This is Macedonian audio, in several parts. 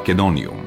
Македонијум.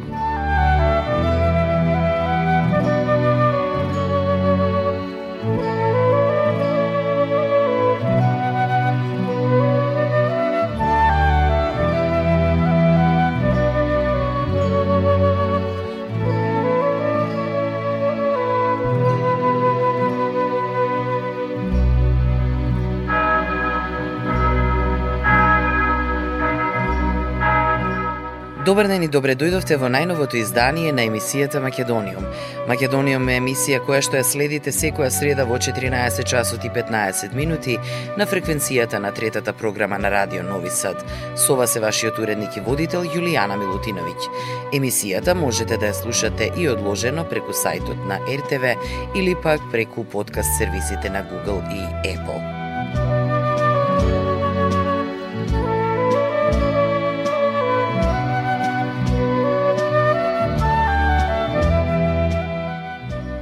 Добар ден и добре дојдовте во најновото издание на емисијата Македониум. Македониум е емисија која што ја следите секоја среда во 14 часот и 15 минути на фреквенцијата на третата програма на Радио Нови Сад. Со вас е вашиот уредник и водител Јулијана Милутиновиќ. Емисијата можете да ја слушате и одложено преку сајтот на РТВ или пак преку подкаст сервисите на Google и Apple.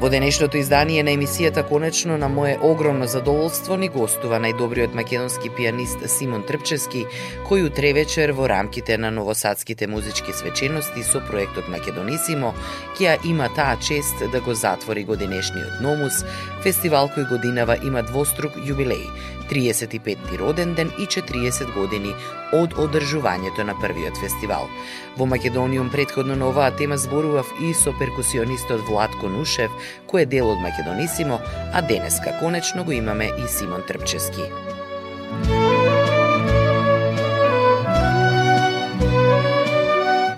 Во денешното издание на емисијата конечно на мое огромно задоволство ни гостува најдобриот македонски пианист Симон Трпчески, кој утре вечер во рамките на новосадските музички свечености со проектот Македонисимо ќе има таа чест да го затвори годинешниот Номус, фестивал кој годинава има двострук јубилеј 35-ти роден ден и 40 години од одржувањето на првиот фестивал. Во Македониум предходно на оваа тема зборував и со перкусионистот Владко Нушев, кој е дел од Македонисимо, а денеска конечно го имаме и Симон Трпчески.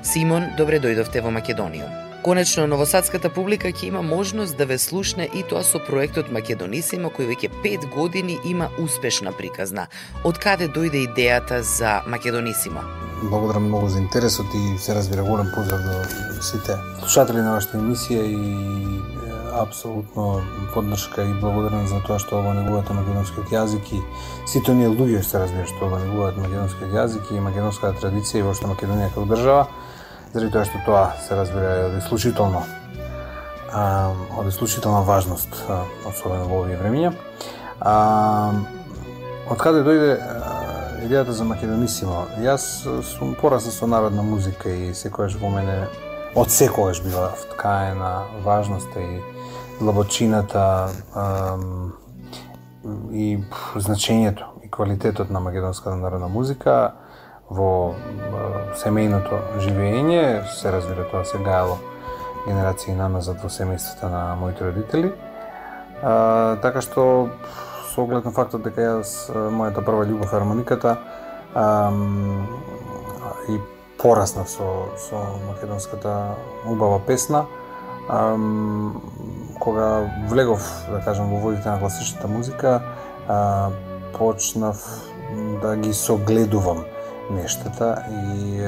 Симон, добре дојдовте во Македониум. Конечно, новосадската публика ќе има можност да ве слушне и тоа со проектот Македонисимо, кој веќе 5 години има успешна приказна. Од каде дојде идејата за Македонисимо? Благодарам многу за интересот и се разбира голем поздрав до сите слушатели на вашата емисија и апсолутно поддршка и благодарен за тоа што ова негуваат македонскиот јазик и сите оние луѓе што се разбира што ова негуваат македонскиот јазик и македонската традиција и воопшто Македонија како држава заради тоа што тоа се разбира е од исклучително од исклучителна важност, особено во овие времиња. А, од каде дојде идејата за Македонисимо? Јас сум порасна со народна музика и секогаш во мене од секогаш била вткаена важноста и длабочината и значењето и квалитетот на македонската народна музика во семејното живење, се разбира тоа се гајало генерации наназад во семејствата на моите родители. А, така што со оглед на фактот дека јас мојата прва љубов е хармониката а, и пораснав со со македонската убава песна, ам, кога влегов, да кажам, во водите на класичната музика, а, почнав да ги согледувам нештата и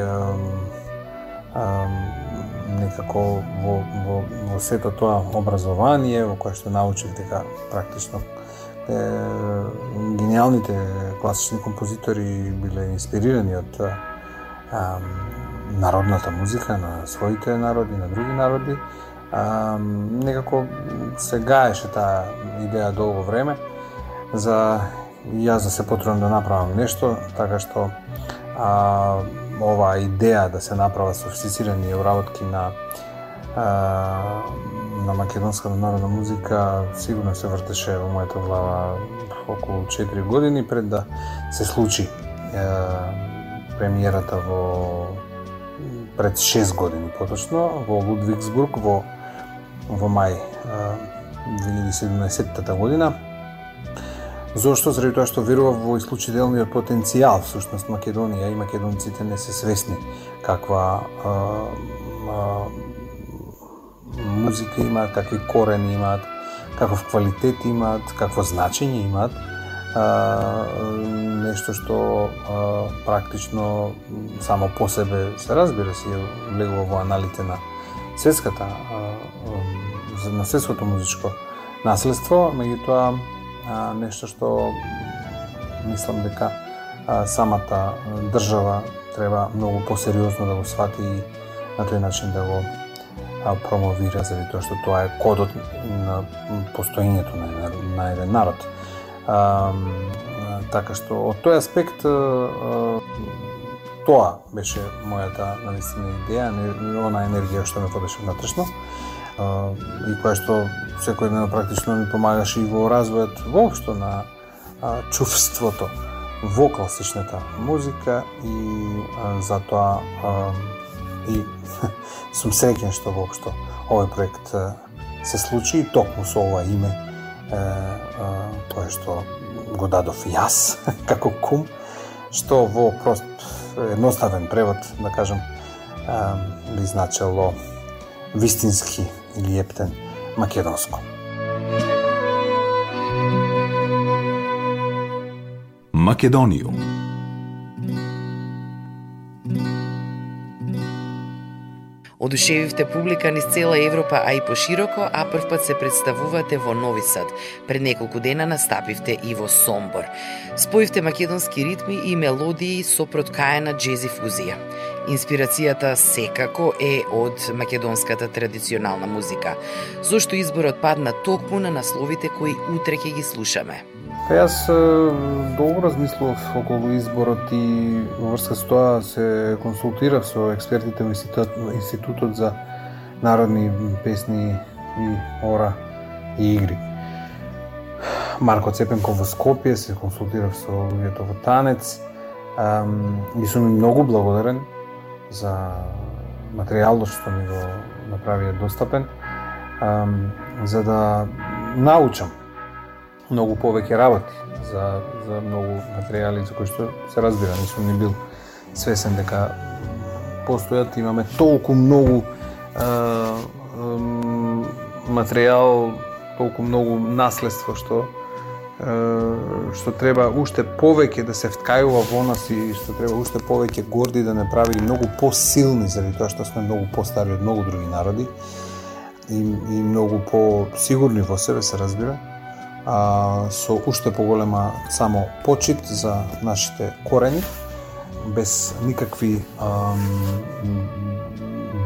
некако во, во, во сето тоа образование во кое што научив дека практично е, гениалните класични композитори биле инспирирани од ам, народната музика на своите народи, на други народи. А, некако се гаеше таа идеја долго време за јас да се потрудам да направам нешто, така што а, оваа идеја да се направа софистицирани обработки на а, на македонската народна музика сигурно се вртеше во мојата глава околу 4 години пред да се случи е, премиерата во пред 6 години поточно во Лудвигсбург во во мај 2017 година Зошто? Заради тоа што верував во исклучителниот потенцијал, всушност Македонија и македонците не се свесни каква а, а, музика имаат, какви корени имаат, каков квалитет имаат, какво значење имаат, а, нешто што а, практично само по себе се разбира се влегува во аналите на светската на светското музичко наследство, меѓутоа нешто што мислам дека самата држава треба многу посериозно да го свати и на тој начин да го промовира заради тоа што тоа е кодот на постоењето на, на еден народ. А, така што од тој аспект тоа беше мојата навистина идеја, не, она енергија што ме водеше внатрешно. И која што секојдневно практично ми помагаше и во развојот воопшто на а, чувството во класичната музика и затоа и сум среќен што воопшто овој проект се случи и токму со ова име кое што го дадов јас како кум што во прост едноставен превод да кажам би значело вистински или ептен македонско. Македониум Одушевивте публика низ цела Европа, а и пошироко, а првпат се представувате во Нови Сад. Пред неколку дена настапивте и во Сомбор. Споивте македонски ритми и мелодии со проткаена джези фузија. Инспирацијата секако е од македонската традиционална музика. Зошто изборот падна токму на насловите кои утре ќе ги слушаме? Па јас долго размислував околу изборот и во врска со тоа се консултирав со експертите во Институтот за народни песни и ора и игри. Марко Цепенков во Скопје, се консултирав со луѓето во Танец. и сум им многу благодарен за материјалот што ми го направија достапен, за да научам многу повеќе работи за, за многу материјали за кои што се разбира, не сум ни бил свесен дека постојат, имаме толку многу е, е, материјал, толку многу наследство што е, што треба уште повеќе да се вткајува во нас и што треба уште повеќе горди да не прави многу посилни заради тоа што сме многу постари од многу други народи и, и многу по-сигурни во себе се разбира а, со уште поголема само почит за нашите корени, без никакви а,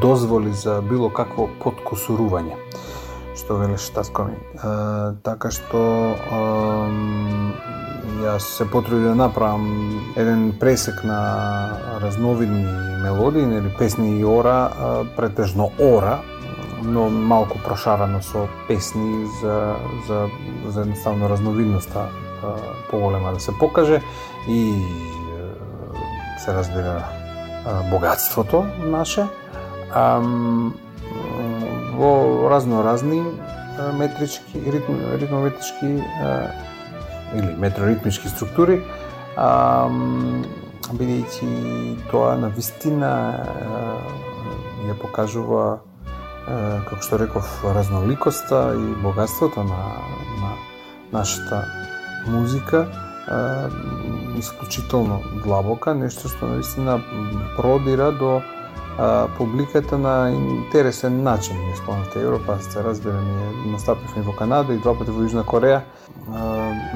дозволи за било какво подкусурување, што велеш татко ми. А, така што а, јас се потрудив да направам еден пресек на разновидни мелодии, нели песни и ора, претежно ора, но малку прошарано со песни за, за, за едноставно разновидноста поголема да се покаже и се разбира богатството наше. А, во разно разни метрички, ритм, ритмометрички или метроритмички структури, а, бидејќи тоа на вистина ја покажува како што реков, разноликоста и богатството на, на нашата музика исклучително длабока, нешто што наистина продира до публиката на интересен начин. Ние спомнавте Европа, се разбира, ние настапивме во Канада и два пати во Јужна Кореја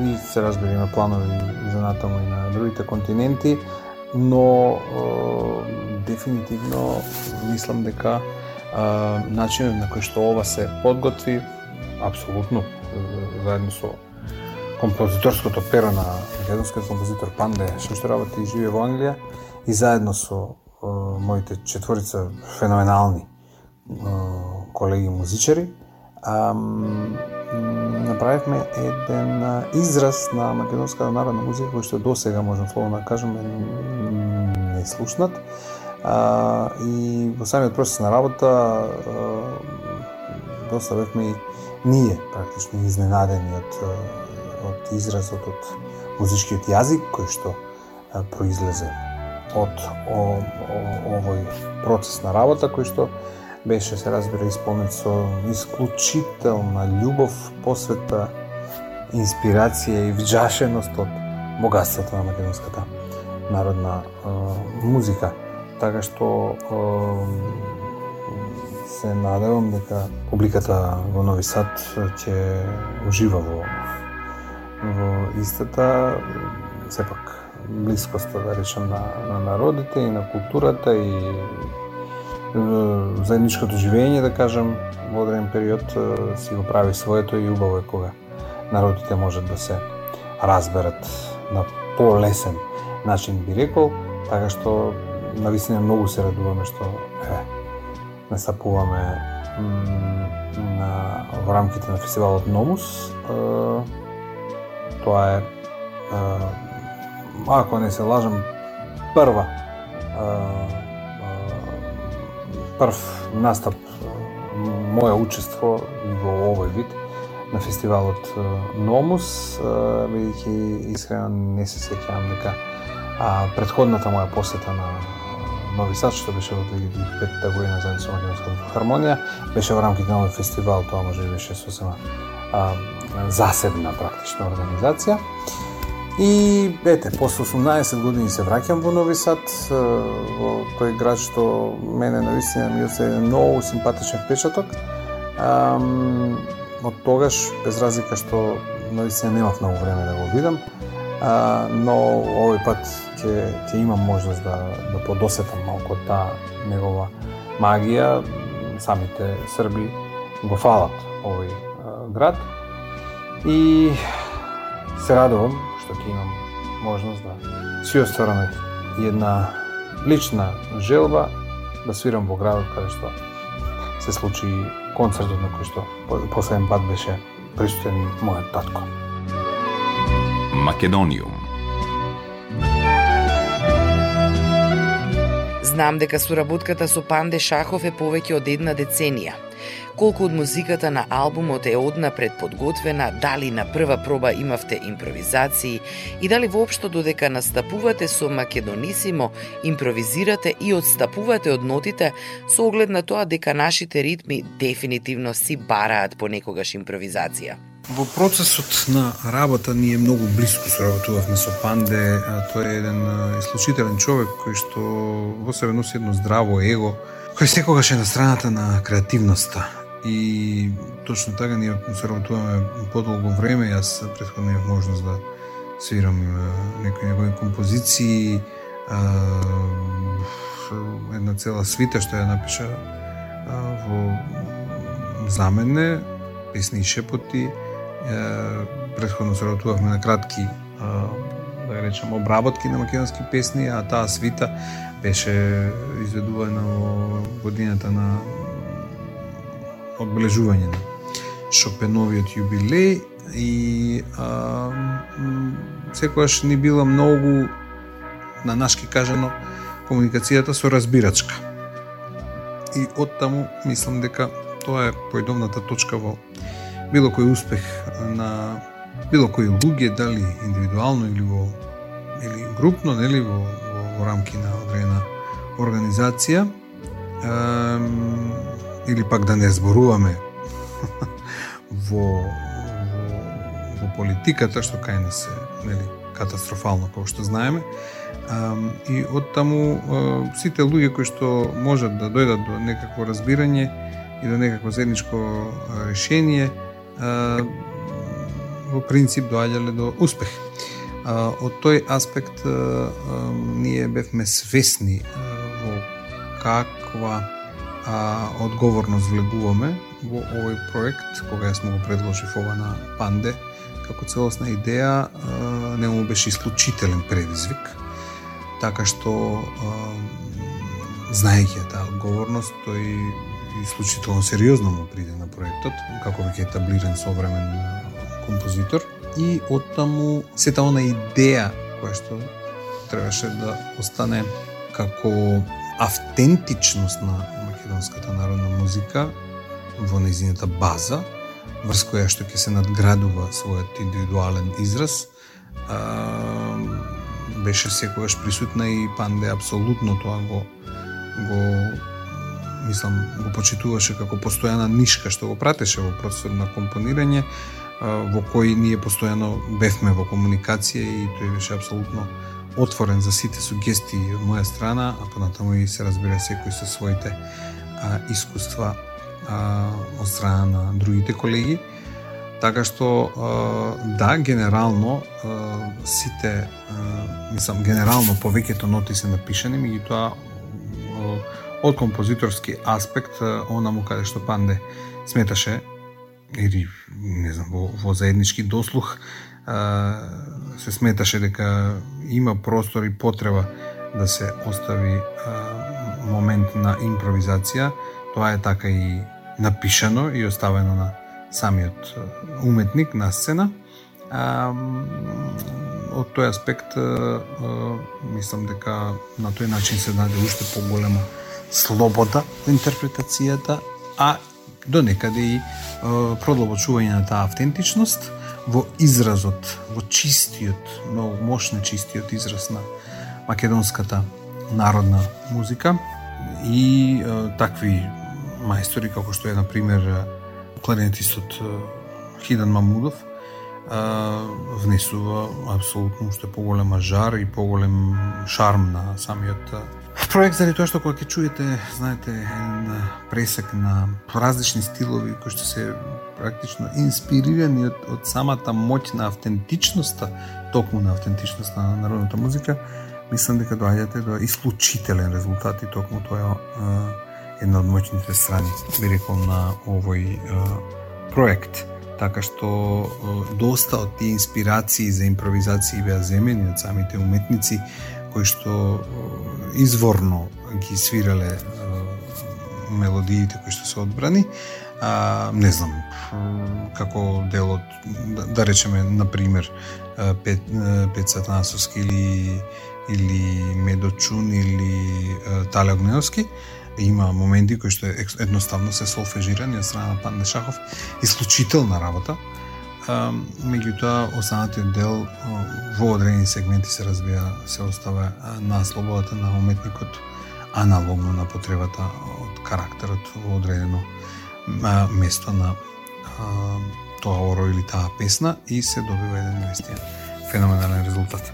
и се разбира има планови за натаму и на другите континенти, но дефинитивно мислам дека а, начинот на кој што ова се подготви, апсолутно, заедно со композиторското перо на македонскиот композитор Панде, што работи и живее во Англија, и заедно со е, моите четворица феноменални е, колеги музичари, а, направивме еден израз на македонската народна музика кој што досега можам словно да кажам не слушнат. А, и во самиот процес на работа а, доста бевме и ние практично изненадени од, од изразот од музичкиот јазик кој што а, произлезе од о, о, овој процес на работа кој што беше се разбира исполнет со исклучителна љубов, посвета, инспирација и вджашеност од богатството на македонската народна е, музика. Така што се надевам дека публиката во Нови Сад ќе ужива во во истата. Сепак блискоста да речем на, на народите и на културата и заедничкото живење, да кажем, во одреден период си го прави своето и убаво е кога народите можат да се разберат на полесен начин би рекол, така што навистина многу се радуваме што е, настапуваме на, во рамките на фестивалот Номус. Е, тоа е, е ако не се лажам, прва е, прв настап моја учество во овој вид на фестивалот Номус, бидејќи искрено не се сеќавам дека а, предходната моја посета на Нови Сад, што беше во 2005 година заедно со Македонската хармонија, беше во рамките на овој фестивал, тоа може би беше сосема а, засебна практична организација. И ете, после 18 години се враќам во Нови Сад, во тој град што мене навистина ми остави многу симпатичен впечаток. Ам, од тогаш, без разлика што навистина немав многу време да го видам, а, но овој пат ќе ќе имам можност да да подосетам малку таа негова магија. Самите срби го фалат овој а, град. И се радувам што ќе имам можност да си оствараме една лична желба да свирам во градот каде што се случи концертот на кој што последен пат беше присутен мојот татко. Македониум Знам дека соработката со Панде Шахов е повеќе од една деценија колку од музиката на албумот е однапред подготвена, дали на прва проба имавте импровизации и дали воопшто додека настапувате со Македонисимо, импровизирате и одстапувате од нотите со оглед на тоа дека нашите ритми дефинитивно си бараат понекогаш импровизација. Во процесот на работа ние многу близко соработувавме со Панде. Тој е еден исклучителен човек кој што во себе носи едно здраво его, кој секогаш е на страната на креативноста и точно така ние соработуваме подолго време, јас претходно имав можност да свирам некои негови композиции, една цела свита што ја напиша во за мене, песни и шепоти. Претходно се работувавме на кратки да речем обработки на македонски песни, а таа свита беше изведувана во годината на одбележување на Шопеновиот јубилеј и а, секојаш ни била многу на нашки кажано комуникацијата со разбирачка. И од таму мислам дека тоа е појдовната точка во било кој успех на било кои луѓе, дали индивидуално или во или групно, нели во, во, во рамки на одредена организација или пак да не зборуваме во, во, во политиката, што кај нас е нели, катастрофално, како што знаеме. А, и од таму сите луѓе кои што можат да дојдат до некакво разбирање и до некакво заедничко решение, а, во принцип доаѓале до успех. А, од тој аспект а, ние бевме свесни во каква а, одговорност влегуваме во овој проект, кога јас му го предложив ова на Панде, како целосна идеја, а, не му беше исклучителен предизвик, така што знаејќи таа одговорност, тој исклучително сериозно му приде на проектот, како веќе етаблиран современ композитор и оттаму сета она идеја која што требаше да остане како автентичност на македонската народна музика во незината база, врз која што ќе се надградува својот индивидуален израз, а, беше секогаш присутна и Панде апсолутно тоа го го мислам, го почитуваше како постојана нишка што го пратеше во процесот на компонирање, во кој ние постојано бевме во комуникација и тој беше апсолутно отворен за сите сугестии од моја страна, а понатаму и се разбира секој со своите а, искуства а, од страна на другите колеги. Така што да, генерално сите мислам генерално повеќето ноти се напишани, меѓутоа од композиторски аспект онаму каде што Панде сметаше или не знам во, во заеднички дослух се сметаше дека има простор и потреба да се остави момент на импровизација. Тоа е така и напишано и оставено на самиот уметник на сцена. А, од тој аспект мислам дека на тој начин се даде уште поголема слобода во интерпретацијата, а до некаде и продлабочување на таа автентичност во изразот, во чистиот, многу мощно чистиот израз на македонската народна музика. И такви мајстори како што е на пример кларинетистот Хидан Мамудов внесува апсолутно уште поголема жар и поголем шарм на самиот проект заради тоа што кога ќе чуете, знаете, еден пресек на различни стилови кои што се практично инспирирани од, од самата моќ на автентичноста, токму на автентичноста на народната музика, мислам дека доаѓате до исклучителен резултат и токму тоа е една од моќните страни, би рекол, на овој проект. Така што доста од тие инспирации за импровизации беа земени од самите уметници кои што изворно ги свирале мелодиите кои што се одбрани, а, не знам, како дел од, да, да речеме, на пример, Пет, Пет Сатанасовски или, или Медочун или Тале Огневски, има моменти кои што едноставно се солфежирани од страна на Панде Шахов, исклучителна работа, меѓутоа останатиот дел во одредени сегменти се разбија се остава на слободата на уметникот аналогно на потребата од карактерот во одредено место на тоа оро или таа песна и се добива еден наистина феноменален резултат.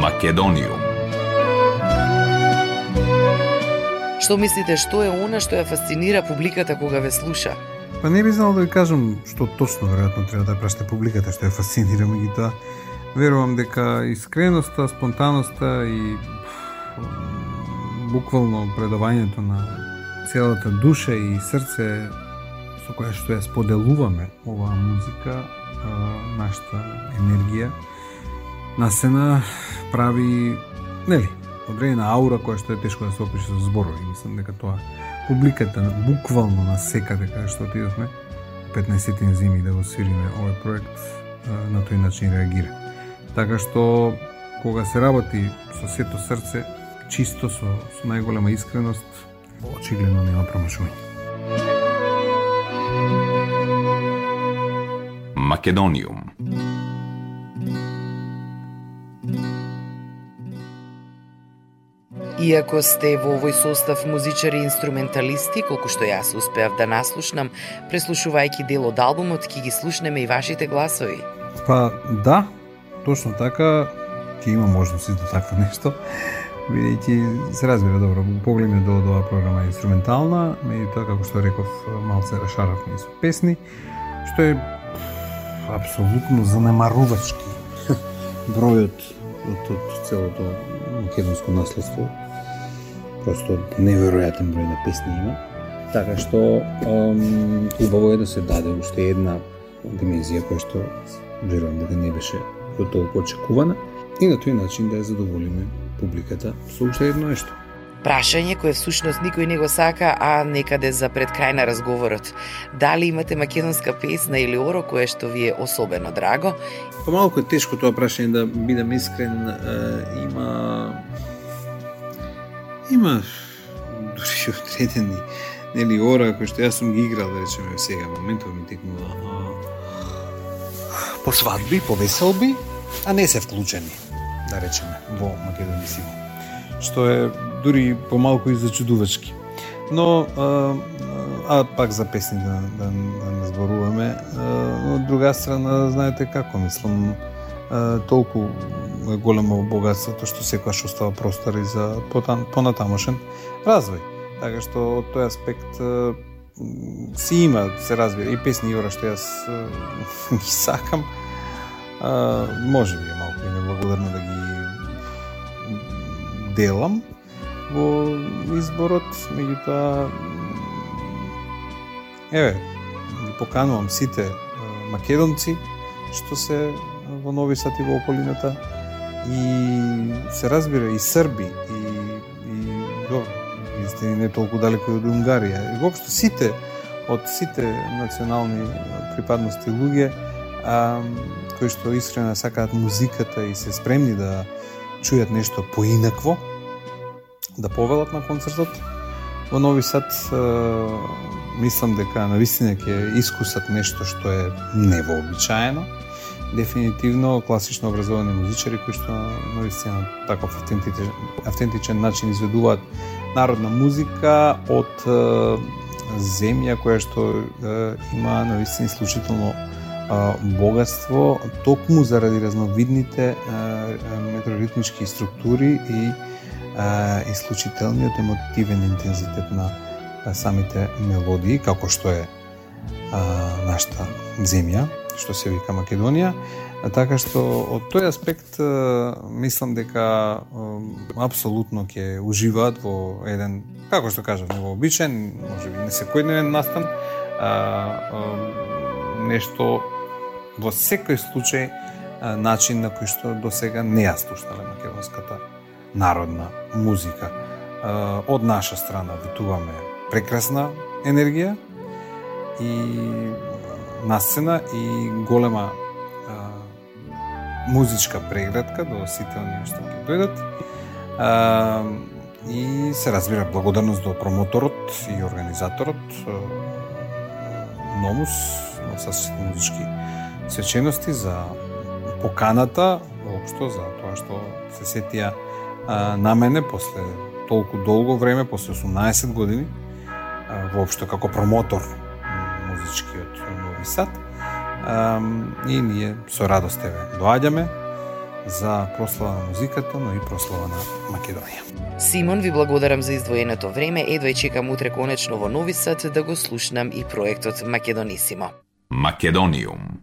Македониум Што мислите, што е она што ја фасцинира публиката кога ве слуша? Па не би знал да ви кажам што точно веројатно треба да праште публиката што ја фасцинира тоа. Верувам дека искреноста, спонтаноста и буквално предавањето на целата душа и срце со која што ја споделуваме оваа музика, нашата енергија, насена прави, нели, одредена аура која што е тешко да се опише со зборови. Мислам дека тоа публиката буквално на секаде каде што отидовме 15 зими да го свириме овој проект на тој начин реагира. Така што кога се работи со сето срце, чисто со, со најголема искреност, очигледно нема промашување. Македониум Иако сте во овој состав музичари и инструменталисти, колку што јас успеав да наслушнам, преслушувајќи дел од албумот, ќе ги слушнеме и вашите гласови. Па да, точно така, ќе има можност за такво нешто, бидејќи се разбира добро, погледме до, до оваа програма инструментална, меѓутоа како што реков, малце расшаравме со песни, што е апсолутно занемарувачки. Бројот од, од целото македонско наследство просто неверојатен број на песни има. Така што ам, убаво е да се даде уште една димензија која што верувам дека не беше до толку очекувана и на тој начин да ја задоволиме публиката со уште едно нешто. Прашање кое всушност никој не го сака, а некаде за пред крај на разговорот. Дали имате македонска песна или оро кое што ви е особено драго? Помалку е тешко тоа прашање да бидам искрен. Има Има дури одредени нели ора кои што јас сум ги играл, да речеме, сега моментот ми текнува по свадби, по веселби, а не се вклучени, да речеме, во Македонија Симо. Што е дури помалку и зачудувачки. Но а, а пак за песни да, да, да не зборуваме. Од друга страна, знаете како, мислам, толку е големо богатството што секогаш остава простор и за понатамошен развој. Така што од тој аспект си има, се разбира, и песни Јора што јас ги сакам, а, може би е малку и неблагодарно да ги делам во изборот, меѓутоа еве, ги поканувам сите македонци што се во Нови Сад и во околината и се разбира и срби и и добро сте не толку далеко од Унгарија. И воопшто сите од сите национални припадности луѓе а, кои што искрено сакаат музиката и се спремни да чујат нешто поинакво да повелат на концертот во Нови Сад мислам дека навистина ќе искусат нешто што е невообичаено дефинитивно класично образовани музичари кои што наистина таков автентичен, автентичен начин изведуваат народна музика од е, земја која што е, има наистина исклучително богатство токму заради разновидните метроритмички структури и исклучителниот емотивен интензитет на самите мелодии, како што е нашата земја што се вика Македонија, така што од тој аспект мислам дека апсолутно ќе уживаат во еден, како што кажав, невообичен, може би не секојдневен настан, а, а, нешто во секој случај а, начин на кој што до сега не ја слушнале македонската народна музика. А, од наша страна витуваме прекрасна енергија и на сцена и голема а, музичка преградка до сите оние што ќе дојдат. А, и се разбира благодарност до промоторот и организаторот а, Номус, Носасите музички свечености за поканата, воопшто за тоа што се сетија а, на мене после толку долго време, после 18 години, а, воопшто како промотор музички Нови Сад. И ние со радост еве доаѓаме за прослава на музиката, но и прослава на Македонија. Симон, ви благодарам за издвоеното време. Едва чекам утре конечно во Нови Сад да го слушнам и проектот Македонисимо. Македониум.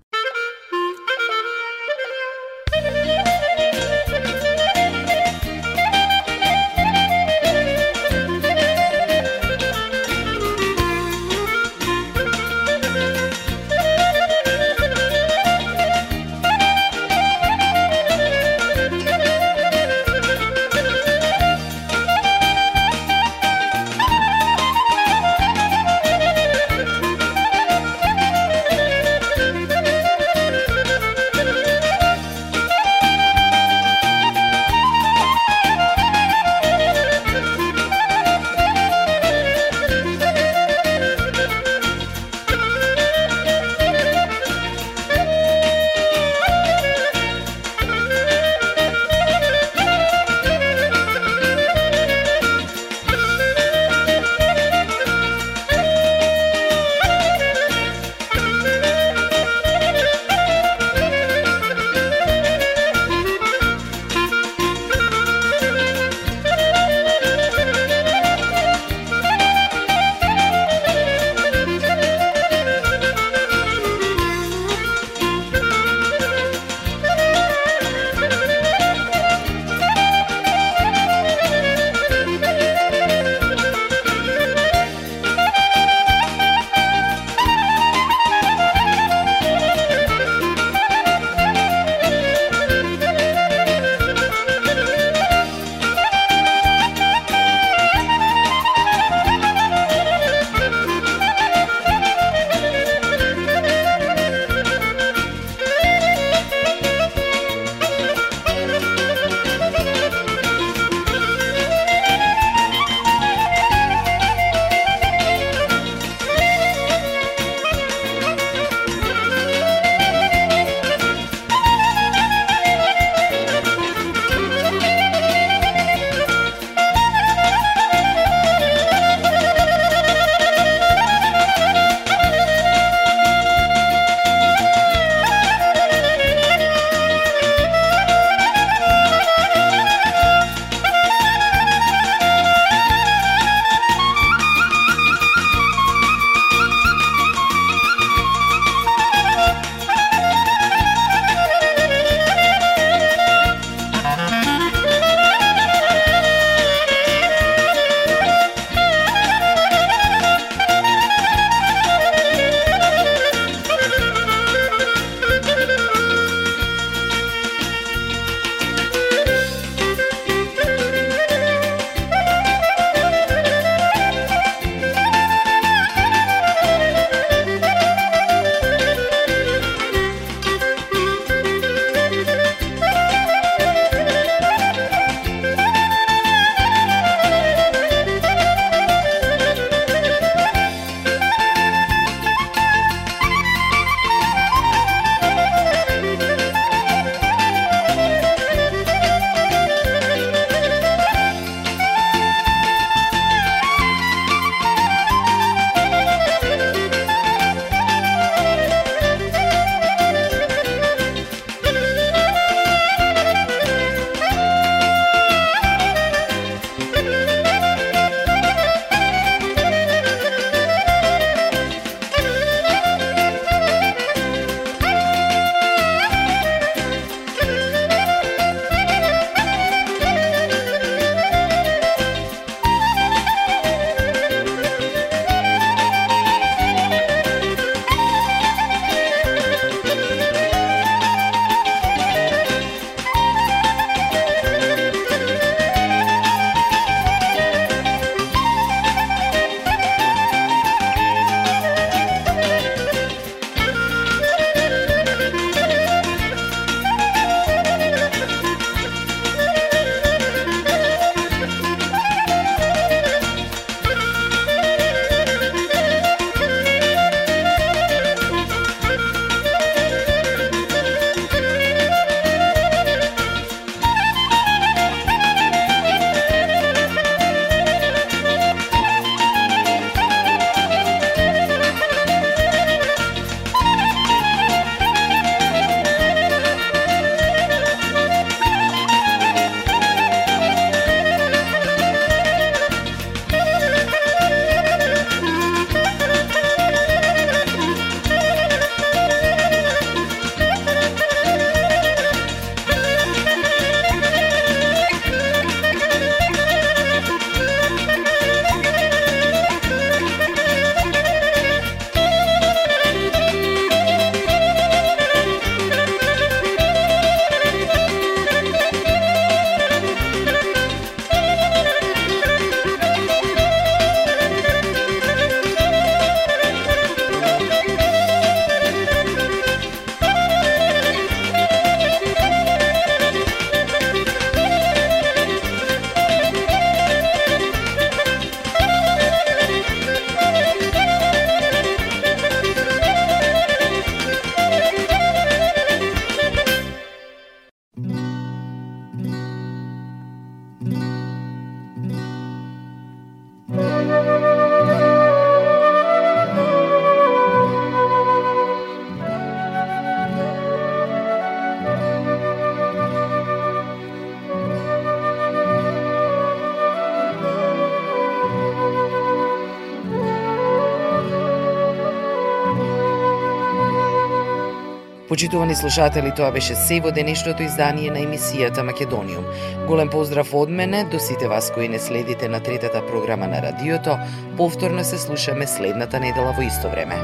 Почитувани слушатели, тоа беше се во денешното издание на емисијата Македониум. Голем поздрав од мене до сите вас кои не следите на третата програма на радиото. Повторно се слушаме следната недела во исто време.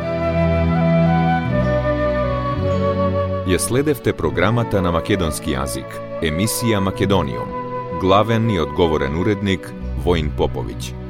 Ја следевте програмата на македонски јазик, емисија Македониум. Главен и одговорен уредник Воин Поповиќ.